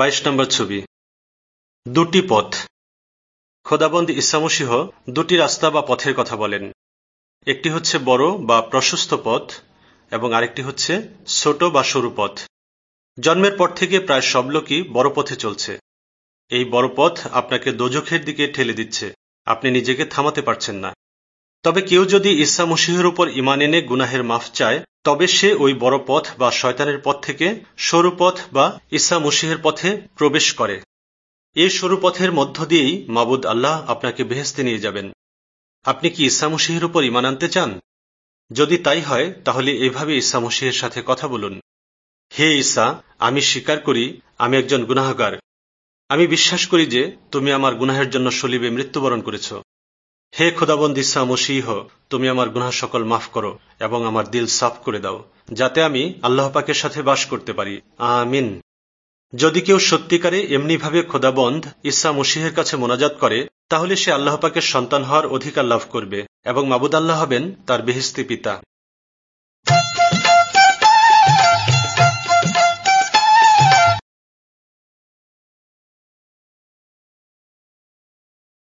বাইশ নম্বর ছবি। দুটি পথ। খোদাবন্দ ইসামসিহ দুটি রাস্তা বা পথের কথা বলেন। একটি হচ্ছে বড় বা প্রশস্ত পথ এবং আরেকটি হচ্ছে ছোট বা সরু পথ। জন্মের পর থেকে প্রায় সব লোকই বড় পথে চলছে। এই বড় পথ আপনাকে দোজখের দিকে ঠেলে দিচ্ছে। আপনি নিজেকে থামাতে পারছেন না। তবে কেউ যদি ইসা মসিহের উপর ইমান এনে গুনাহের মাফ চায় তবে সে ওই বড় পথ বা শয়তানের পথ থেকে সরু পথ বা ইসা মসিহের পথে প্রবেশ করে। এই সরু পথের মধ্য দিয়েই মাবুদ আল্লাহ আপনাকে বেহেস্তে নিয়ে যাবেন। আপনি কি ইসা মসিহের উপর ইমান আনতে চান? যদি তাই হয়, তাহলে এভাবে ইসা মসিহের সাথে কথা বলুন। হে ঈসা, আমি স্বীকার করি, আমি একজন গুনাহগার। আমি বিশ্বাস করি যে তুমি আমার গুনাহের জন্য সলিবে মৃত্যুবরণ করেছ। হে খোদাবন্দ ইসা মসিহ তুমি আমার গুনাহ সকল মাফ করো এবং আমার দিল সাফ করে দাও, যাতে আমি আল্লাহ পাকের সাথে বাস করতে পারি। আমিন। যদি কেউ সত্যিকারে এমনিভাবে খোদাবন্ধ ইসা মসিহের কাছে মোনাজাত করে, তাহলে সে আল্লাহ পাকের সন্তান হওয়ার অধিকার লাভ করবে এবং মাবুদ আল্লাহ হবেন তার বেহিস্তি পিতা।